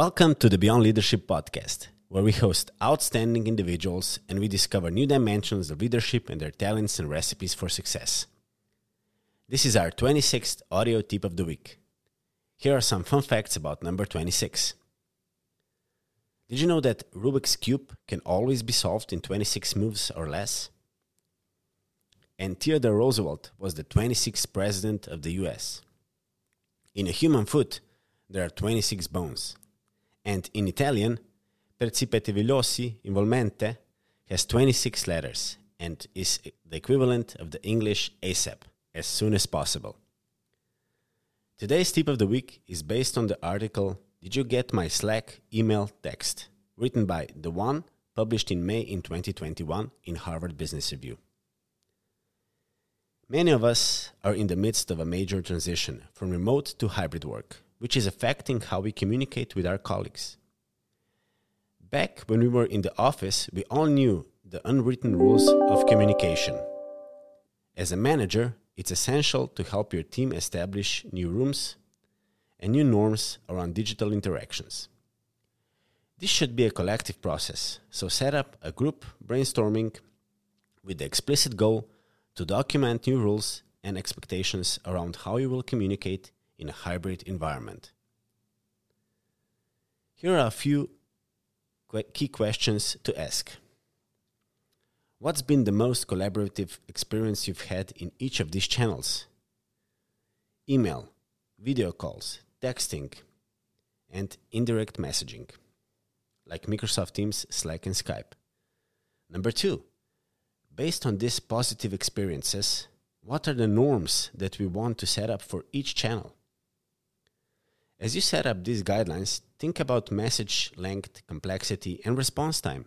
Welcome to the Beyond Leadership podcast, where we host outstanding individuals and we discover new dimensions of leadership and their talents and recipes for success. This is our 26th audio tip of the week. Here are some fun facts about number 26. Did you know that Rubik's Cube can always be solved in 26 moves or less? And Theodore Roosevelt was the 26th president of the US. In a human foot, there are 26 bones. And in Italian, precipitevolissimevolmente has 26 letters and is the equivalent of the English ASAP, as soon as possible. Today's tip of the week is based on the article Did You Get My Slack email text? written by Dhawan, published in May in 2021 in Harvard Business Review. Many of us are in the midst of a major transition from remote to hybrid work, which is affecting how we communicate with our colleagues. Back when we were in the office, we all knew the unwritten rules of communication. As a manager, it's essential to help your team establish new rooms and new norms around digital interactions. This should be a collective process, so set up a group brainstorming with the explicit goal to document new rules and expectations around how you will communicate in a hybrid environment. Here are a few key questions to ask. What's been the most collaborative experience you've had in each of these channels? Email, video calls, texting, and indirect messaging, like Microsoft Teams, Slack, and Skype. Number two, based on these positive experiences, what are the norms that we want to set up for each channel? As you set up these guidelines, think about message length, complexity, and response time.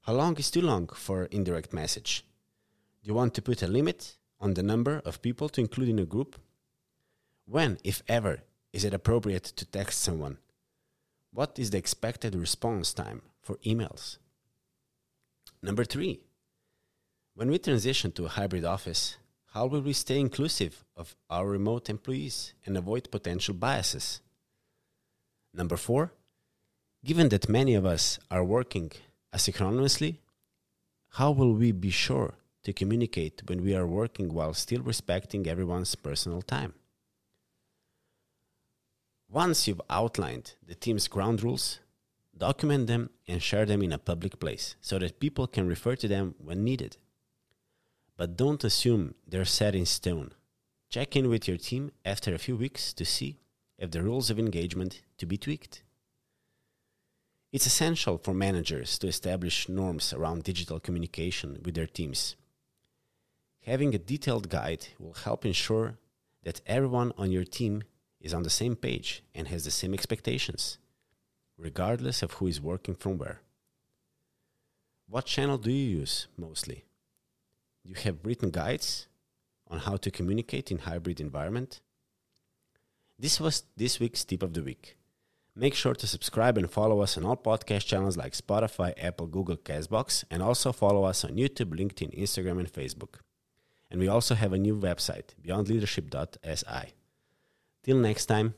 How long is too long for indirect message? Do you want to put a limit on the number of people to include in a group? When, if ever, is it appropriate to text someone? What is the expected response time for emails? Number three, when we transition to a hybrid office, how will we stay inclusive of our remote employees and avoid potential biases? Number four, given that many of us are working asynchronously, how will we be sure to communicate when we are working while still respecting everyone's personal time? Once you've outlined the team's ground rules, document them and share them in a public place so that people can refer to them when needed. But don't assume they're set in stone. Check in with your team after a few weeks to see if the rules of engagement to be tweaked. It's essential for managers to establish norms around digital communication with their teams. Having a detailed guide will help ensure that everyone on your team is on the same page and has the same expectations, regardless of who is working from where. What channel do you use mostly? You have written guides on how to communicate in hybrid environment? This was this week's tip of the week. Make sure to subscribe and follow us on all podcast channels like Spotify, Apple, Google, Castbox, and also follow us on YouTube, LinkedIn, Instagram, and Facebook. And we also have a new website, beyondleadership.si. Till next time.